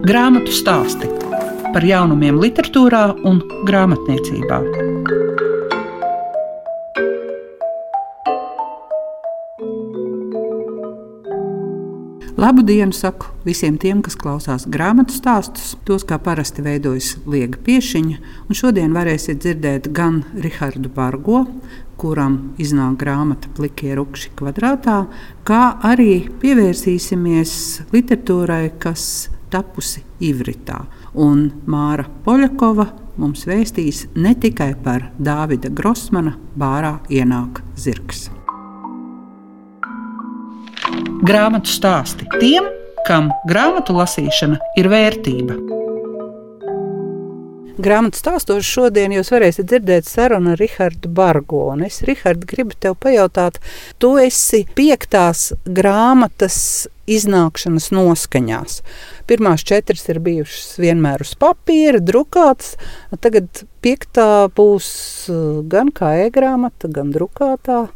Grāmatu stāsti par jaunumiem, literatūrā un grāmatniecībā. Labu dienu saku visiem tiem, kas klausās grāmatu stāstus. Tos kā parasti veidojas Liega Piešiņa, un šodien varēsiet dzirdēt gan Rihardu Bargo, kuram iznāk grāmata Plikie rupši kvadrātā, kā arī pievērsīsimies literatūrai, kas tapusi Ivritā. Un Māra Poļakova mums vēstīs ne tikai par Dāvida Grossmana bārā ienāk zirgs. Grāmatu stāsti tiem, kam grāmatu lasīšana ir vērtība. Grāmatā stāstos šodien jūs varēsiet dzirdēt sarunu ar Rahardu Bargo. Un es, Rahard, gribu te pajautāt, tu esi piektās grāmatas iznākšanas noskaņās. Pirmās četras ir bijušas vienmēr uz papīra, drukātas. Tagad piektā būs gan kā e-grāmata, gan drukātā.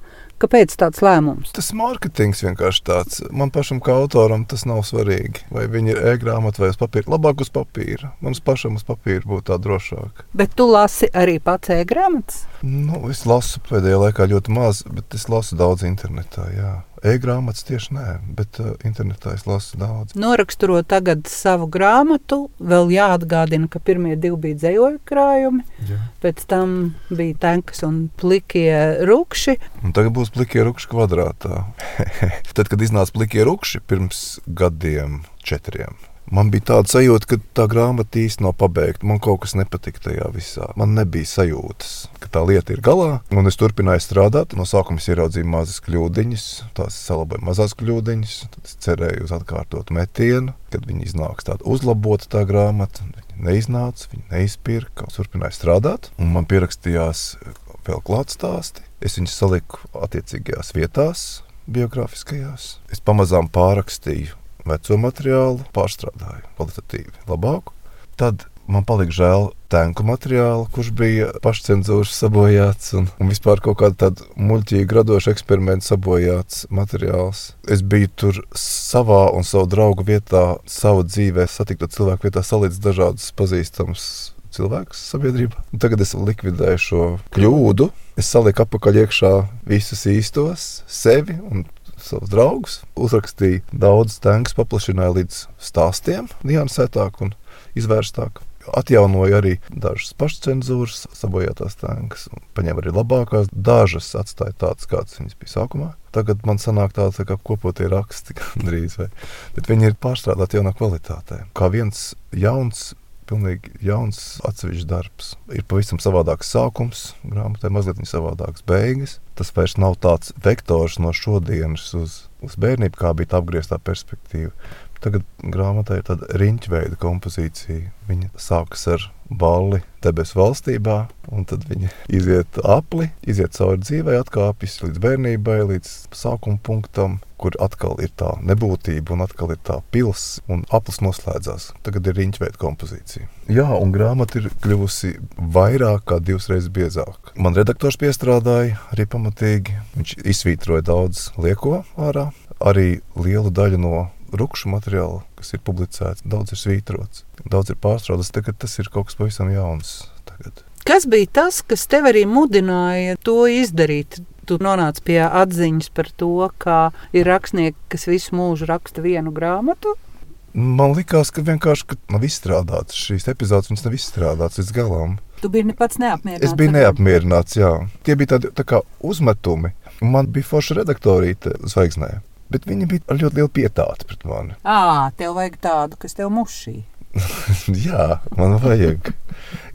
Kāpēc tāds lēmums? Tas mārketings vienkārši tāds. Man pašam, kā autoram, tas nav svarīgi. Vai viņi ir e-grāmatā vai uz papīra. Labāk uz papīra. Man pašam uz papīra būtu tā drošāk. Bet tu lasi arī pats e-grāmatas? Nu, es lasu pēdējā laikā ļoti maz, bet es lasu daudz internetā. Jā. E-grāmatas tieši nē, bet uh, internetā es lasu daudz. Noraksturot tagad savu grāmatu, vēl jāatgādina, ka pirmie divi bija dzējoļu krājumi, Jā. pēc tam bija tankas un plikie rupši. Un tagad būs plikie rupši kvadrātā. Tad, kad iznāca plikie rupši pirms gadiem, četriem Man bija tāda sajūta, ka tā grāmata īstenībā nav pabeigta. Man kaut kas nepatika tajā visā. Man nebija sajūtas, ka tā lieta ir galā. Un es turpināju strādāt. No sākuma es ieraudzīju mazas kļūdiņas, tās salaboju mazās kļūdiņas. Tad es cerēju uz atkārtotu metienu, kad viņi iznāks tāda uzlabota tā grāmata. Viņa neiznāca, viņa neizpirka. Es turpināju strādāt, un man pierakstījās vēl klāts stāsti. Es viņus saliku attiecīgajās vietās, biogrāfiskajās. Es pamazām pārrakstīju veco materiālu, pārstrādāju kvalitatīvi labāku. Tad man palika žēl tanku materiālu, kurš bija pašcensūras sabojāts un, un vispār kaut kāda tāda muļķīga, radoša eksperimenta sabojāts materiāls. Es biju tur savā un savu draugu vietā, savu dzīvē, satiktu cilvēku vietā, salīdz dažādus pazīstamus cilvēkus sabiedrībā. Un tagad es likvidēju šo kļūdu. Es saliku apakaļ iekšā visus īstos, sevi un savus draugus, uzrakstīja daudz tankus, paplašināja līdz stāstiem, niansētāk un izvērstāk. Atjaunoja arī dažas pašcensūras, sabojātās tankas, paņēma arī labākās. Dažas atstāja tādas, kādas viņas bija sākumā. Tagad man sanāk tāds tā kā kopotie raksti, gandrīz, vai, bet viņi ir pārstrādāti jaunā kvalitātē. Kā viens jauns pilnīgi jauns, atsevišķs darbs. Ir pavisam savādāks sākums, grāmatai mazliet savādāks beigas. Tas vairs nav tāds vektors no šodienas uz, uz bērnību, kā bija tā apgrieztā perspektīva. Tagad grāmatā ir tāda riņķveida kompozīcija. Viņa sākas ar balli debesu valstībā, un tad viņa iziet apli, iziet cauri dzīvē, atkāpjas līdz bērnībai, līdz sākuma punktam, kur atkal ir tā nebūtība, un atkal ir tā pilsēta, un aplis noslēdzās. Tagad ir riņķveida kompozīcija. Jā, un grāmata ir kļuvusi vairāk kā divas reizes biezāka. Man redaktors piestrādāja arī pamatīgi. Viņš izsvītroja daudz lieko ārā, arī lielu daļu no rupšu materiālu, kas ir publicēts, daudz ir svītrots, daudz ir pārstrādāts. Tagad tas ir kaut kas pavisam jauns. Tagad. Kas bija tas, kas tev arī mudināja to izdarīt? Tu nonāci pie atziņas par to, ka ir rakstnieki, kas visu mūžu raksta vienu grāmatu. Man liekas, ka vienkārši ka nav izstrādāts šīs epizodes, viņas nav izstrādātas līdz galam. Tu biji pats neapmierināts. Es biju neapmierināts, jā. Tie bija tādi tā uzmetumi. Man bija forša redaktorīte zvaigznē. Bet viņa bija ar ļoti lielu pietātu pret mani. À, tev vajag tādu, kas tev mušī. Jā, man vajag.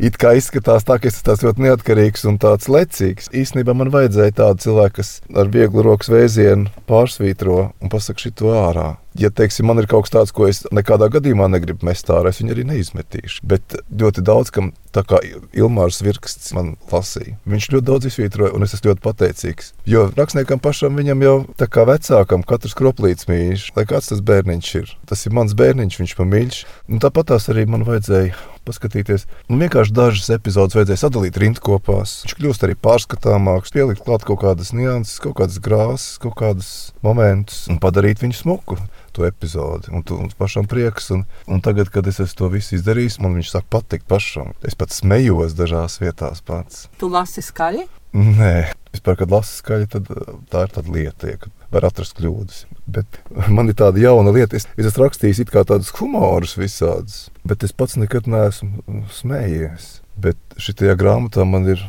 It kā izskatās tā, ka es esmu ļoti neatkarīgs un tāds lecīgs. Īsnībā man vajadzēja tādu cilvēku, kas ar vieglu rokas vēzienu pārsvītro un pasakā šito ārā ja teiksim, man ir kaut kas tāds, ko es nekādā gadījumā negribu mest ārā, es viņu arī neizmetīšu. Bet ļoti daudz, kam tā kā Ilmārs Virksts man lasīja, viņš ļoti daudz izsvītroja, un es esmu ļoti pateicīgs. Jo rakstniekam pašam viņam jau tā kā vecākam katrs kroplīts mīļš, lai kāds tas bērniņš ir. Tas ir mans bērniņš, viņš man mīļš. Un tāpat tās arī man vajadzēja paskatīties. Un nu, vienkārši dažas epizodes vajadzēja sadalīt rindkopās. Viņš kļūst arī pārskatāmāks, pielikt klāt kaut kādas nianses, kaut kādas grāmatas, kaut kādus momentus un padarīt viņu smuku. to epizodi. Un, tu, un pašam prieks. Un, un tagad, kad es to visu izdarīju, man viņš sāk patikt pašam. Es pat smējos dažās vietās pats. Tu lasi skaļi? Nē, vispār, kad lasu skaļi, tad tā ir tāda lieta, ja, kad var atrast kļūdas. Bet man ir tāda jauna lieta, es, es esmu rakstījis it kā tādus humorus visādus, bet es pats nekad neesmu smējies. Bet šajā grāmatā man ir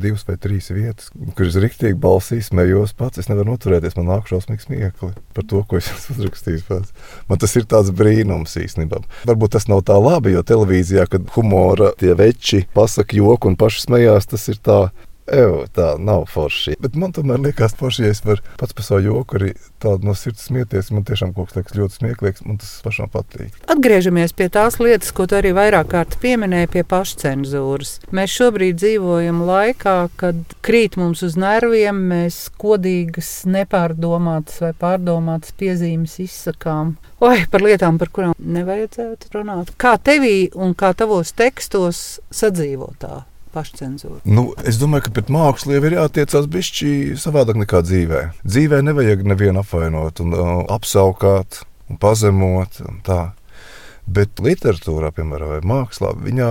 divas vai trīs vietas, kuras rīktīgi balsī smējos pats. Es nevaru noturēties, man nāk šausmīgs smiekli par to, ko es esmu uzrakstījis pats. Man tas ir tāds brīnums īstenībā. Varbūt tas nav tā labi, jo televīzijā, kad humora tie veči pasaka joku un paši smējās, tas ir tā Evo, tā nav forši. Bet man tomēr liekas, forši, ja es varu pats par savu joku arī tādu no sirds smieties. Man tiešām kaut kas liekas ļoti smieklīgs, man tas pašam patīk. Atgriežamies pie tās lietas, ko tu arī vairāk kārt pieminēji, pie pašcensūras. Mēs šobrīd dzīvojam laikā, kad krīt mums uz nerviem, mēs kodīgas, nepārdomātas vai pārdomātas piezīmes izsakām. Oi, par lietām, par kurām nevajadzētu runāt. Kā tevī un kā tavos tekstos sadzīvotā? Pašcensūru? Nu, es domāju, ka pret mākslu jau ir jātiecās bišķi savādāk nekā dzīvē. Dzīvē nevajag nevienu apvainot un uh, apsaukāt un pazemot un tā. Bet literatūrā, piemēram, vai mākslā, viņā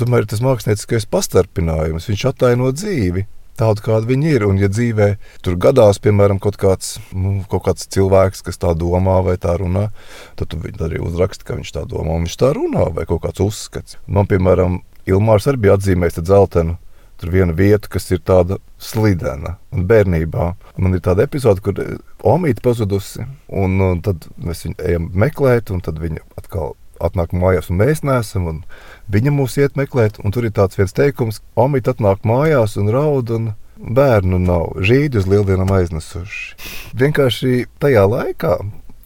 tomēr ir tas mākslinieckais pastarpinājums. Viņš attaino dzīvi tādu, kāda viņi ir. Un, ja dzīvē tur gadās, piemēram, kaut kāds, nu, kaut kāds cilvēks, kas tā domā vai tā runā, tad tu arī uzraksti, ka viņš tā domā un viņš tā runā, vai kaut kāds uzskats. Man, piemēram, Ilmārs arī bija atzīmējis dzeltenu. Tur viena vieta, kas ir tāda slidena. Un bērnībā man ir tāda epizode, kur eh, Omīte pazudusi. Un, un uh, tad mēs viņu ejam meklēt, un tad viņa atkal atnāk mājās, un mēs neesam. Viņa mūs iet meklēt, un tur ir tāds viens teikums, ka Omīte atnāk mājās un raud. Un Bērnu nav žīdi uz lieldienām aiznesuši. Vienkārši tajā laikā,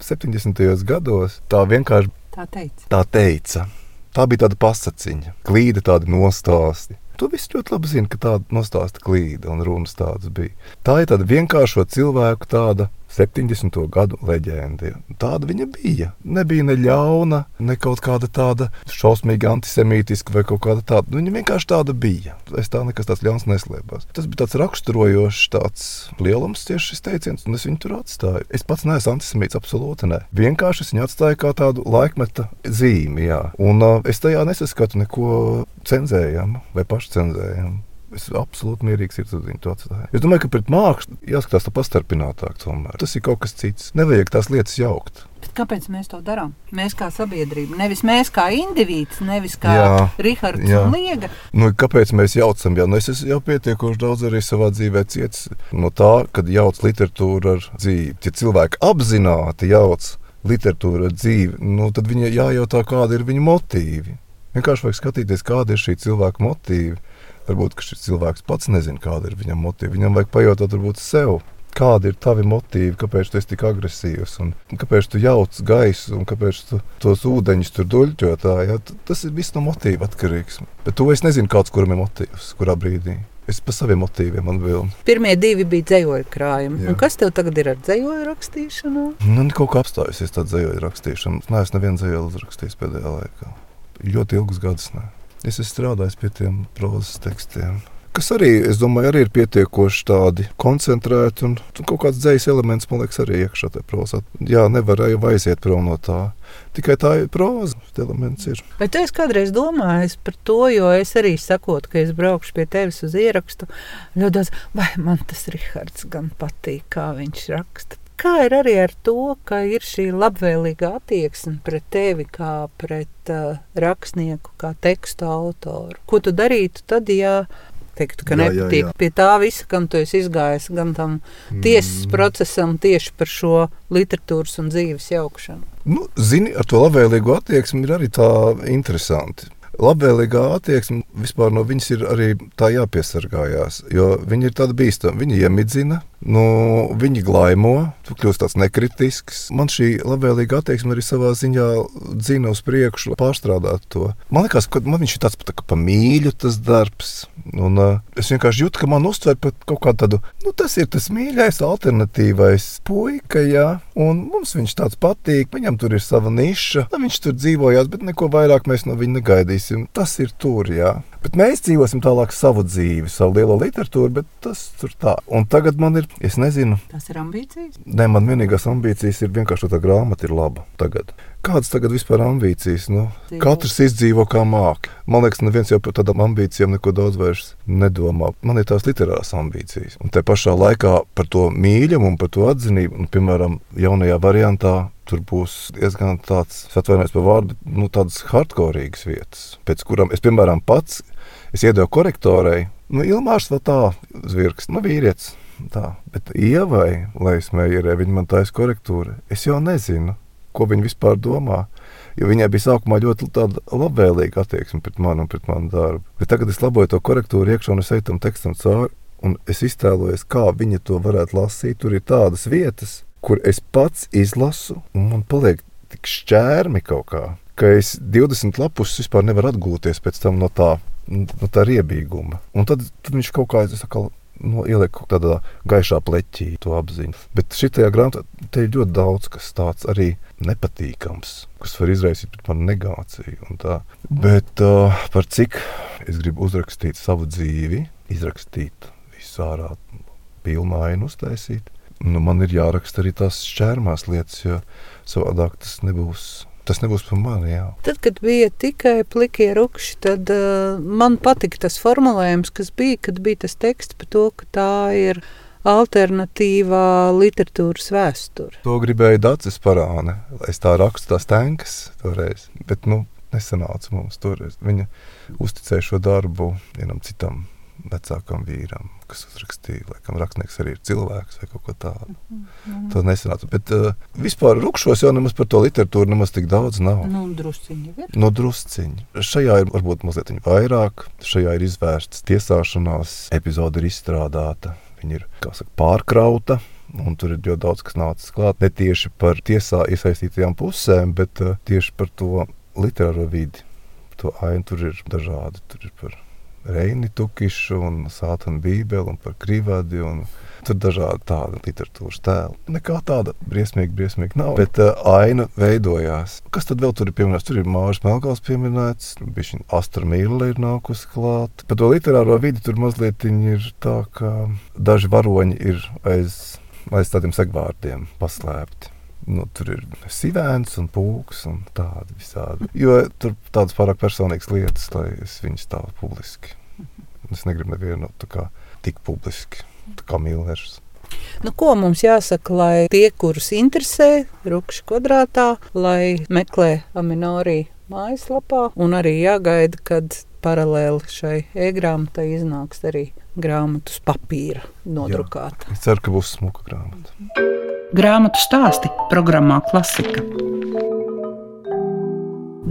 70. gados, tā vienkārši tā teica. Tā teica. Tā bija tāda pasakiņa, klīda tāda nostāsti. Tu visi ļoti labi zini, ka tāda nostāsta klīda un runas tādas bija. Tā ir tāda vienkāršo cilvēku tāda 70. gadu leģenda. Tāda viņa bija. Nebija ne ļauna, ne kaut kāda tāda šausmīgi antisemītiska vai kaut kāda tāda. Viņa vienkārši tāda bija. Es tā nekas tāds ļauns neslēpos. Tas bija tāds raksturojošs, tāds lielums tieši šis teiciens, un es viņu tur atstāju. Es pats neesmu antisemīts, absolūti ne. Vienkārši es viņu atstāju kā tādu laikmeta zīmi, jā. Un uh, es tajā nesaskatu neko cenzējamu vai pašcenzējamu. Es absolūti mierīgs ir uz viņu to atstāju. Es domāju, ka pret mākslu jāskatās tā pastarpinātāk. Tomēr. Tas ir kaut kas cits. Nevajag tās lietas jaukt. Bet kāpēc mēs to darām? Mēs kā sabiedrība, nevis mēs kā indivīds, nevis kā Rahards un Liega. Nu, kāpēc mēs jaucam? Jā, nu, es esmu jau pietiekoši daudz arī savā dzīvē cietis no tā, kad jauc literatūru ar dzīvi. Ja cilvēki apzināti jauc literatūru ar dzīvi, nu, tad viņai jājautā, kādi ir viņa motīvi. Vienkārši vajag skatīties, kāda ir šī cilvēka motīva. Varbūt šis cilvēks pats nezina, kāda ir viņam motīva. Viņam vajag pajautāt, varbūt sev. Kādi ir tavi motīvi, kāpēc tu esi tik agresīvs, un kāpēc tu jauc gaisu, un kāpēc tu tos ūdeņus tur duļķotā? Ja? Tas ir viss no motīva atkarīgs. Bet to es nezinu, kāds kuram ir motīvs, kurā brīdī. Es par saviem motīviem atbildēju. Pirmie divi bija dzējoļu krājumi. Kas tev tagad ir ar dzējoļu rakstīšanu? Nu, kaut kā apstājusies tāda dzējoļu rakstīšana. Nē, es nevienu dzējoļu uzrakstījis pēdējā laikā. Ļoti ilgus gadus. Ne. Es esmu strādājis pie tiem prozas tekstiem. Kas arī, es domāju, arī ir pietiekoši tādi koncentrēti un, un kaut kāds dzīslis elements, man liekas, arī iekšā tajā prozā. Jā, nevar jau aiziet prom no tā. Tikai tā ir proza, elements ir. Tu esi kādreiz domājis par to, jo es arī sakotu, ka es braukšu pie tevis uz ierakstu, ļoti daudz, vai man tas Rihards gan patīk, kā viņš raksta kā ir arī ar to, ka ir šī labvēlīga attieksme pret tevi kā pret uh, rakstnieku, kā tekstu autoru? Ko tu darītu tad, ja teiktu, ka jā, nepatīk jā, jā. pie tā visa, kam tu esi izgājis, gan tam tiesas mm. procesam tieši par šo literatūras un dzīves jaukšanu? Nu, zini, ar to labvēlīgu attieksmi ir arī tā interesanti labvēlīgā attieksme vispār no viņas ir arī tā jāpiesargājās. Jo viņi ir tādi bīstami. Viņi iemidzina, nu, viņi glaimo, tu kļūsi tāds nekritisks. Man šī labvēlīga attieksme arī savā ziņā dzina uz priekšu, pārstrādāt to. Man liekas, ka man viņš ir tāds tā pa mīļu tas darbs. Un, uh, es vienkārši jūtu, ka man uztver par kaut kādu tādu, nu, tas ir tas mīļākais, alternatīvais puika, jā, un mums viņš tāds patīk. Viņam tur ir sava niša, viņš tur dzīvojās, bet neko vairāk mēs no viņa negaidīsim. Tas ir tur, jā. Bet mēs dzīvosim tālāk savu dzīvi, savu lielo literatūru, bet tas tur tā. Un tagad man ir, es nezinu, Tas ir ambīcijas. ne, man vienīgās ambīcijas ir vienkārši tā grāmata ir laba tagad. Kādas tagad vispār ambīcijas? Nu, Dzīvo. katrs izdzīvo kā māki. Man liekas, neviens jau par tādām ambīcijām neko daudz vairs nedomā. Man ir tās literārās ambīcijas. Un te pašā laikā par to mīļumu un par to atzinību, un, piemēram, jaunajā variantā tur būs diezgan tāds, atvainojos par vārdu, nu, tādas hardcorīgas vietas, pēc kurām es, piemēram, pats es iedevu korektorai, nu, Ilmārs vēl tā zvirks, nu, vīrietis. Tā, bet ievai, lai es mērķēju, viņa man taisa korektūra. Es jau nezinu, ko viņa vispār domā. Jo viņai bija sākumā ļoti labvēlīga attieksme pret mani un pret manu darbu. Bet tagad es laboju to korektūru iekšā un es eju tam tekstam cauri. Un es iztēlojos, kā viņa to varētu lasīt. Tur ir tādas vietas, kur es pats izlasu, un man paliek tik šķērmi kaut kā, ka es 20 lapus vispār nevaru atgūties pēc tam no tā, no tā riebīguma. Un tad, tad viņš kaut kā aizsaka no, ieliek kaut kādā gaišā pleķī to apziņu. Bet šajā grāmatā te ir ļoti daudz kas tāds arī nepatīkams, kas var izraisīt mani negāciju. Bet uh, par cik es gribu uzrakstīt savu dzīvi, izrakstīt visu ārā, pilnu ainu uztaisīt. Nu, man ir jāraksta arī tās šķērmās lietas, jo savādāk tas nebūs. Tas nebūs par mani. Jā. Tad, kad bija tikai plikie rupši, tad uh, man patika tas formulējums, kas bija, kad bija tas teksts par to, ka tā ir alternatīvā literatūras vēsture. To gribēja Dārcis Parāne. Es tā rakstu tās tankas toreiz, bet nu, nesanāca mums toreiz. Viņa uzticēja šo darbu vienam citam vecākam vīram, kas uzrakstīja, laikam, rakstnieks arī ir cilvēks vai kaut ko tādu. Tas nesanāca. Bet uh, vispār rupšos jau nemaz par to literatūru nemaz tik daudz nav. Nu, drusciņi ir. No drusciņa. Šajā ir varbūt mazliet vairāk, šajā ir izvērsts tiesāšanās, epizode ir izstrādāta, viņa ir kā saka, pārkrauta. Un tur ir ļoti daudz kas nācis klāt. Ne tieši par tiesā iesaistītajām pusēm, bet uh, tieši par to literāro vidi. To ainu tur ir dažādi. Tur ir par Reini Tukišu un Sātanu Bībeli un par Krīvādi. Un tur dažādi tādi literatūras tēli. Nekā tāda briesmīga, briesmīga nav. Bet uh, aina veidojās. Kas tad vēl tur ir pieminēts? Tur ir Mārcis Melngals pieminēts, bija Astra Mīla ir nākusi klāt. Par to literāro vidi tur mazliet ir tā, ka daži varoņi ir aiz, aiz tādiem segvārdiem paslēpti. Nu, tur ir sīvēns un pūks un tādi visādi. Jo tur tādas pārāk personīgas lietas, lai es viņus tā publiski. Es negribu nevienu tā kā tik publiski, tā kā Millers. Nu, ko mums jāsaka, lai tie, kurus interesē, rupši kvadrātā, lai meklē Aminorī mājaslapā, un arī jāgaida, kad paralēli šai e-grāmatai iznāks arī grāmatu uz papīra nodrukāta. Es ceru, ka būs smuka grāmata. Grāmatu stāsti programmā Klasika.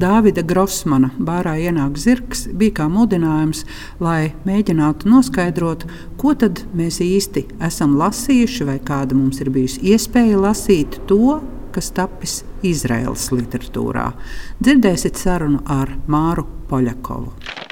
Dāvida Grossmana bārā ienāk zirgs bija kā mudinājums, lai mēģinātu noskaidrot, ko tad mēs īsti esam lasījuši, vai kāda mums ir bijusi iespēja lasīt to, kas tapis Izraēlas literatūrā. Dzirdēsiet sarunu ar Māru Poļakovu.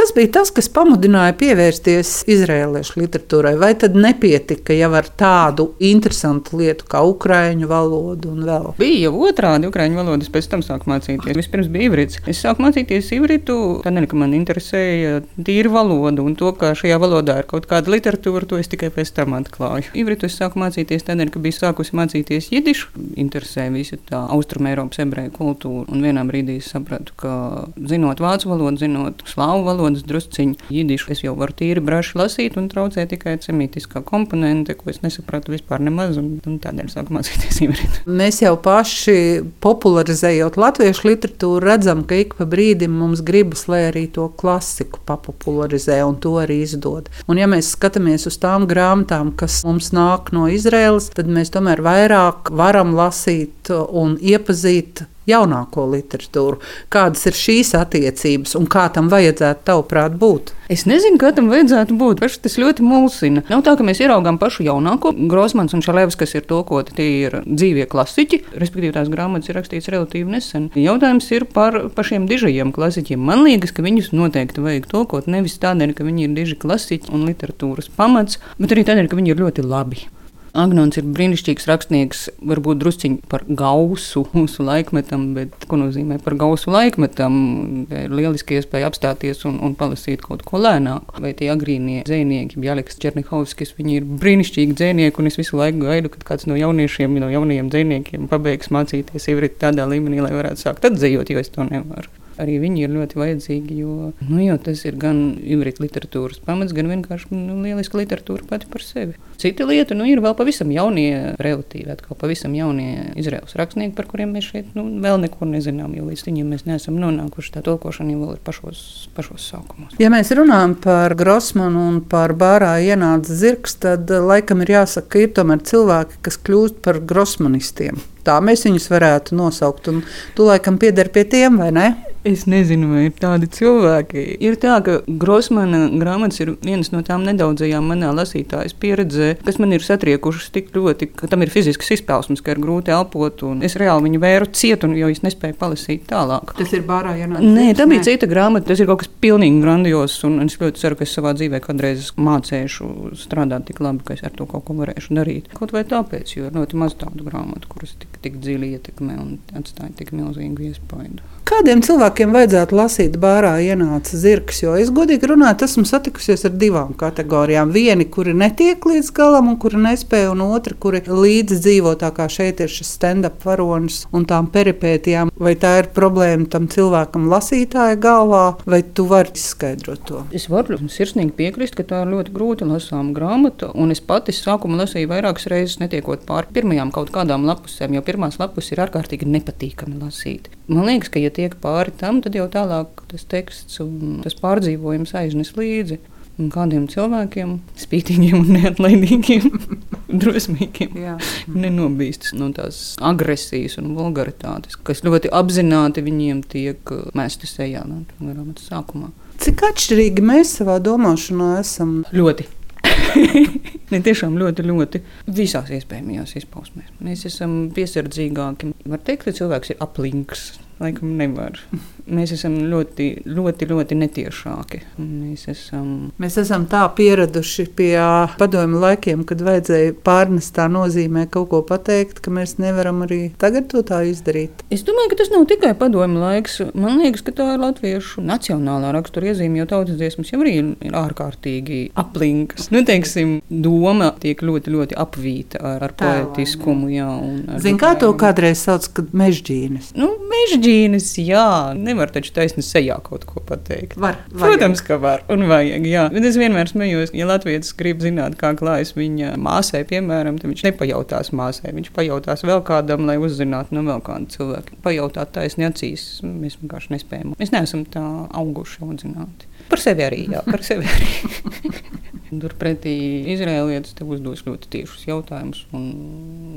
Kas bija tas, kas pamudināja pievērsties izrēliešu literatūrai? Vai tad nepietika jau ar tādu interesantu lietu kā ukrāņu valodu un vēl? Bija jau otrādi ukrāņu valodas, pēc tam sāku mācīties. Vispirms bija ivrits. Es sāku mācīties ivritu, tādēļ, ka man interesēja tīra valoda un to, ka šajā valodā ir kaut kāda literatūra, to es tikai pēc tam atklāju. Ivritu es sāku mācīties tādēļ, ka biju sākusi mācīties jidišu, interesēja visa tā austruma Eiropas ebreju kultūra. Un vienā brīdī es sapratu, ka zinot vācu valodu, zinot slāvu valodu, valodas drusciņu jidišu. Es jau varu tīri braši lasīt, un traucēja tikai semītiskā komponente, ko es nesapratu vispār nemaz, un, un tādēļ sāku mācīties ivritu. Mēs jau paši popularizējot latviešu literatūru, redzam, ka ik pa brīdim mums gribas, lai arī to klasiku papopularizē un to arī izdod. Un ja mēs skatāmies uz tām grāmatām, kas mums nāk no Izraēlas, tad mēs tomēr vairāk varam lasīt un iepazīt jaunāko literatūru. Kādas ir šīs attiecības un kā tam vajadzētu, tavuprāt, būt? Es nezinu, kā tam vajadzētu būt. Paši tas ļoti mulsina. Nav tā, ka mēs ieraugām pašu jaunāko. Grosmans un Šalevs, kas ir tulkoti, tie ir dzīvie klasiķi. Respektīvi, tās grāmatas ir rakstītas relatīvi nesen. Jautājums ir par pašiem dižajiem klasiķiem. Man liekas, ka viņus noteikti vajag tulkot nevis tādēļ, ka viņi ir diži klasiķi un literatūras pamats, bet arī tādēļ, ka viņi ir ļoti labi. Agnons ir brīnišķīgs rakstnieks, varbūt drusciņš par gausu mūsu laikmetam, bet ko nozīmē par gausu laikmetam? Ir lieliski iespēja apstāties un, un palasīt kaut ko lēnāku. Vai tie agrīnie dzēnieki, Bjaliks Černihovskis, viņi ir brīnišķīgi dzēnieki, un es visu laiku gaidu, kad kāds no jauniešiem, no jaunajiem dzēniekiem pabeigs mācīties ivrit tādā līmenī, lai varētu sākt atzījot, jo es to nevaru arī viņi ir ļoti vajadzīgi. Jo, nu, jo tas ir gan ivritu literatūras pamats, gan vienkārši nu, lieliska literatūra pati par sevi. Cita lieta nu, ir vēl pavisam jaunie, relatīvi atkal pavisam jaunie Izraels rakstnieki, par kuriem mēs šeit nu, vēl neko nezinām, jo līdz viņiem mēs neesam nonākuši. Tā tulkošana jau ir pašos, pašos sākumos. Ja mēs runājam par Grossmanu un par bārā ienāca zirgs, tad laikam ir jāsaka, ka ir tomēr cilvēki, kas kļūst par grosmanistiem. Tā mēs viņus varētu nosaukt. Un tu laikam pieder pie tiem, vai ne? Es nezinu, vai ir tādi cilvēki. Ir tā, ka Grossmana grāmatas ir viens no tām nedaudzajām manā lasītājas pieredzē, kas man ir satriekušas tik ļoti, ka tam ir fizisks izpausmes, ka ir grūti elpot. Es reāli viņu vēru cietu, jo es nespēju palasīt tālāk. Tas ir bārā, ja nē. Nē, tā bija cita grāmata. Tas ir kaut kas pilnīgi grandios. Un es ļoti ceru, ka es savā dzīvē kādreiz mācīšu strādāt tik labi, ka es ar to kaut ko varēšu darīt. Kaut vai tāpēc, jo ir ļoti maz tādu grāmatu, kuras tik tik dziļi ietekmē un atstāja tik milzīgu iespaidu. Kādiem cilvēkiem vajadzētu lasīt bārā ienāca zirgs? Jo es godīgi runāju, esmu satikusies ar divām kategorijām. Vieni, kuri netiek līdz galam, un kuri nespēja, un otri, kuri līdzi dzīvo tā kā šeit ir šis stand-up varonis un tām peripētijām. Vai tā ir problēma tam cilvēkam lasītāja galvā, vai tu vari izskaidrot to? Es varu sirsnīgi piekrist, ka tā ir ļoti grūti lasāma grāmata, un es pati sākumā lasīju vairākas reizes, netiekot pāri pirmajām kaut kādām lapusēm, jo pirmās lapus ir ārkārtīgi nepatīkami lasīt. Man liekas, ka, ja tiek pāri tam, tad jau tālāk tas teksts un tas pārdzīvojums aiznes līdzi. Un kādiem cilvēkiem, spītīgiem un neatlaidīgiem, drosmīgiem, nenobīstas no tās agresijas un vulgaritātes, kas ļoti apzināti viņiem tiek mēstas sejā no grāmatas sākumā. Cik atšķirīgi mēs savā domāšanā esam? Ļoti. ne tiešām ļoti, ļoti visās iespējamajās izpausmēs. Mēs esam piesardzīgāki. Var teikt, ka cilvēks ir aplinks. Laikam nevar. Mēs esam ļoti, ļoti, ļoti netiešāki. Mēs esam, Mēs esam tā pieraduši pie padomju laikiem, kad vajadzēja pārnestā nozīmē kaut ko pateikt, ka mēs nevaram arī tagad to tā izdarīt. Es domāju, ka tas nav tikai padomju laiks. Man liekas, ka tā ir latviešu nacionālā rakstura iezīme, jo tautas dziesmas jau arī ir ārkārtīgi aplinkas. Nu, teiksim, doma tiek ļoti, ļoti apvīta ar, ar poetiskumu. Jā, Zini, kā to kādreiz sauc, kad mežģīnes? Nu, mežģīnes, jā. Nevar taču taisni sejā kaut ko pateikt. Var, Protams, ka var un vajag. Jā. Bet es vienmēr smējos, ja Latvijas grib zināt, kā klājas viņa māsai, piemēram, tad viņš nepajautās māsai. Viņš pajautās vēl kādam, lai uzzinātu no vēl kāda cilvēka. Pajautāt taisni acīs, mēs vienkārši nespējam. Mēs neesam tā auguši audzināti. Par sevi arī, jā, par sevi arī. Turpretī izrēlietis tev uzdos ļoti tiešus jautājumus, un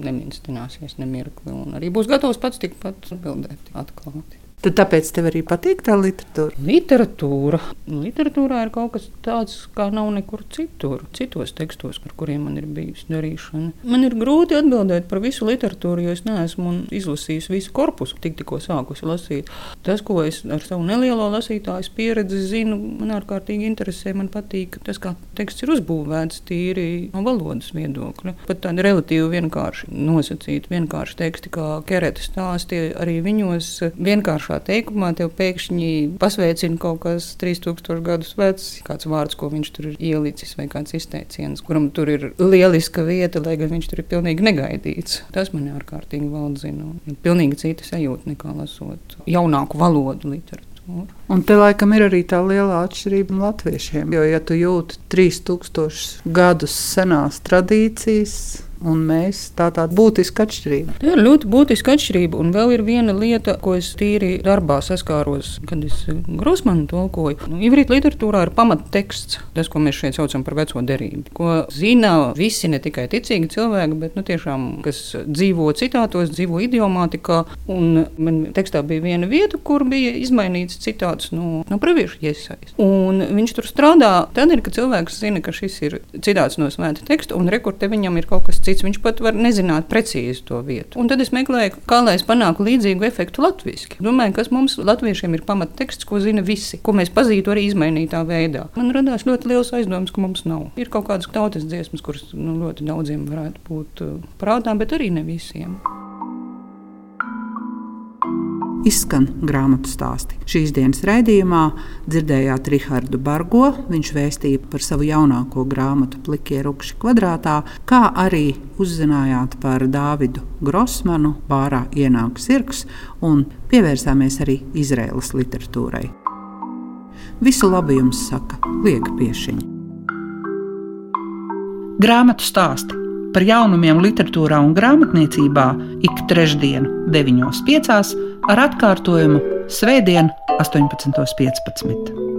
neminstināsies nemirkli. Arī būs gatavs pats tikpat atbildēt atklāti. Tad tāpēc tev arī patīk tā literatūra? Literatūra. Literatūrā ir kaut kas tāds, kā nav nekur citur, citos tekstos, ar kuriem man ir bijusi darīšana. Man ir grūti atbildēt par visu literatūru, jo es neesmu izlasījis visu korpusu, tik tikko sākusi lasīt. Tas, ko es ar savu nelielo lasītāju pieredzi zinu, man ārkārtīgi interesē. Man patīk tas, kā teksts ir uzbūvēts tīri no valodas viedokļa. Pat tādi relatīvi vienkārši nosacīti, vienkārši teksti, kā kereta stāstie, arī viņos vienkārši pašā teikumā tev pēkšņi pasveicina kaut kas 3000 gadus vecs, kāds vārds, ko viņš tur ir ielicis, vai kāds izteiciens, kuram tur ir lieliska vieta, lai gan viņš tur ir pilnīgi negaidīts. Tas man ārkārtīgi valdzina. Pilnīgi cita sajūta nekā lasot jaunāku valodu literatūru. Un te laikam ir arī tā liela atšķirība latviešiem. Jo, ja tu jūti 3000 gadus senās tradīcijas, un mēs. Tā tāda būtiska atšķirība. Tā ir ļoti būtiska atšķirība. Un vēl ir viena lieta, ko es tīri darbā saskāros, kad es Grusmanu tulkoju. Nu, Ivrīt literatūrā ir pamatteksts, tas, ko mēs šeit saucam par veco derību, ko zina visi ne tikai ticīgi cilvēki, bet nu, tiešām, kas dzīvo citātos, dzīvo idiomātikā. Un man tekstā bija viena vieta, kur bija izmainīts citāts no, no praviešu iesaistes. Un viņš tur strādā tad, ir, kad cilvēks zina, ka šis ir citāts no svēta teksta, un rekurte viņam ir kaut kas cits cits. Viņš pat var nezināt precīzi to vietu. Un tad es meklēju, kā lai es panāku līdzīgu efektu latviešu. Domāju, kas mums latviešiem ir pamatteksts, ko zina visi, ko mēs pazītu arī izmainītā veidā. Man radās ļoti liels aizdoms, ka mums nav. Ir kaut kādas tautas dziesmas, kuras nu, ļoti daudziem varētu būt uh, prātām, bet arī ne visiem izskan grāmatu stāsti. Šīs dienas raidījumā dzirdējāt Rihardu Bargo. Viņš vēstīja par savu jaunāko grāmatu Plikie Rukši kvadrātā, kā arī uzzinājāt par Dāvidu Grossmanu, Bārā ienāk sirgs un pievērsāmies arī Izraēlas literatūrai. Visu labu jums saka Lieka Piešiņa. Grāmatu stāsti par jaunumiem literatūrā un grāmatniecībā ik trešdien, 9.5 ar atkārtojumu Svētdien, 18.15.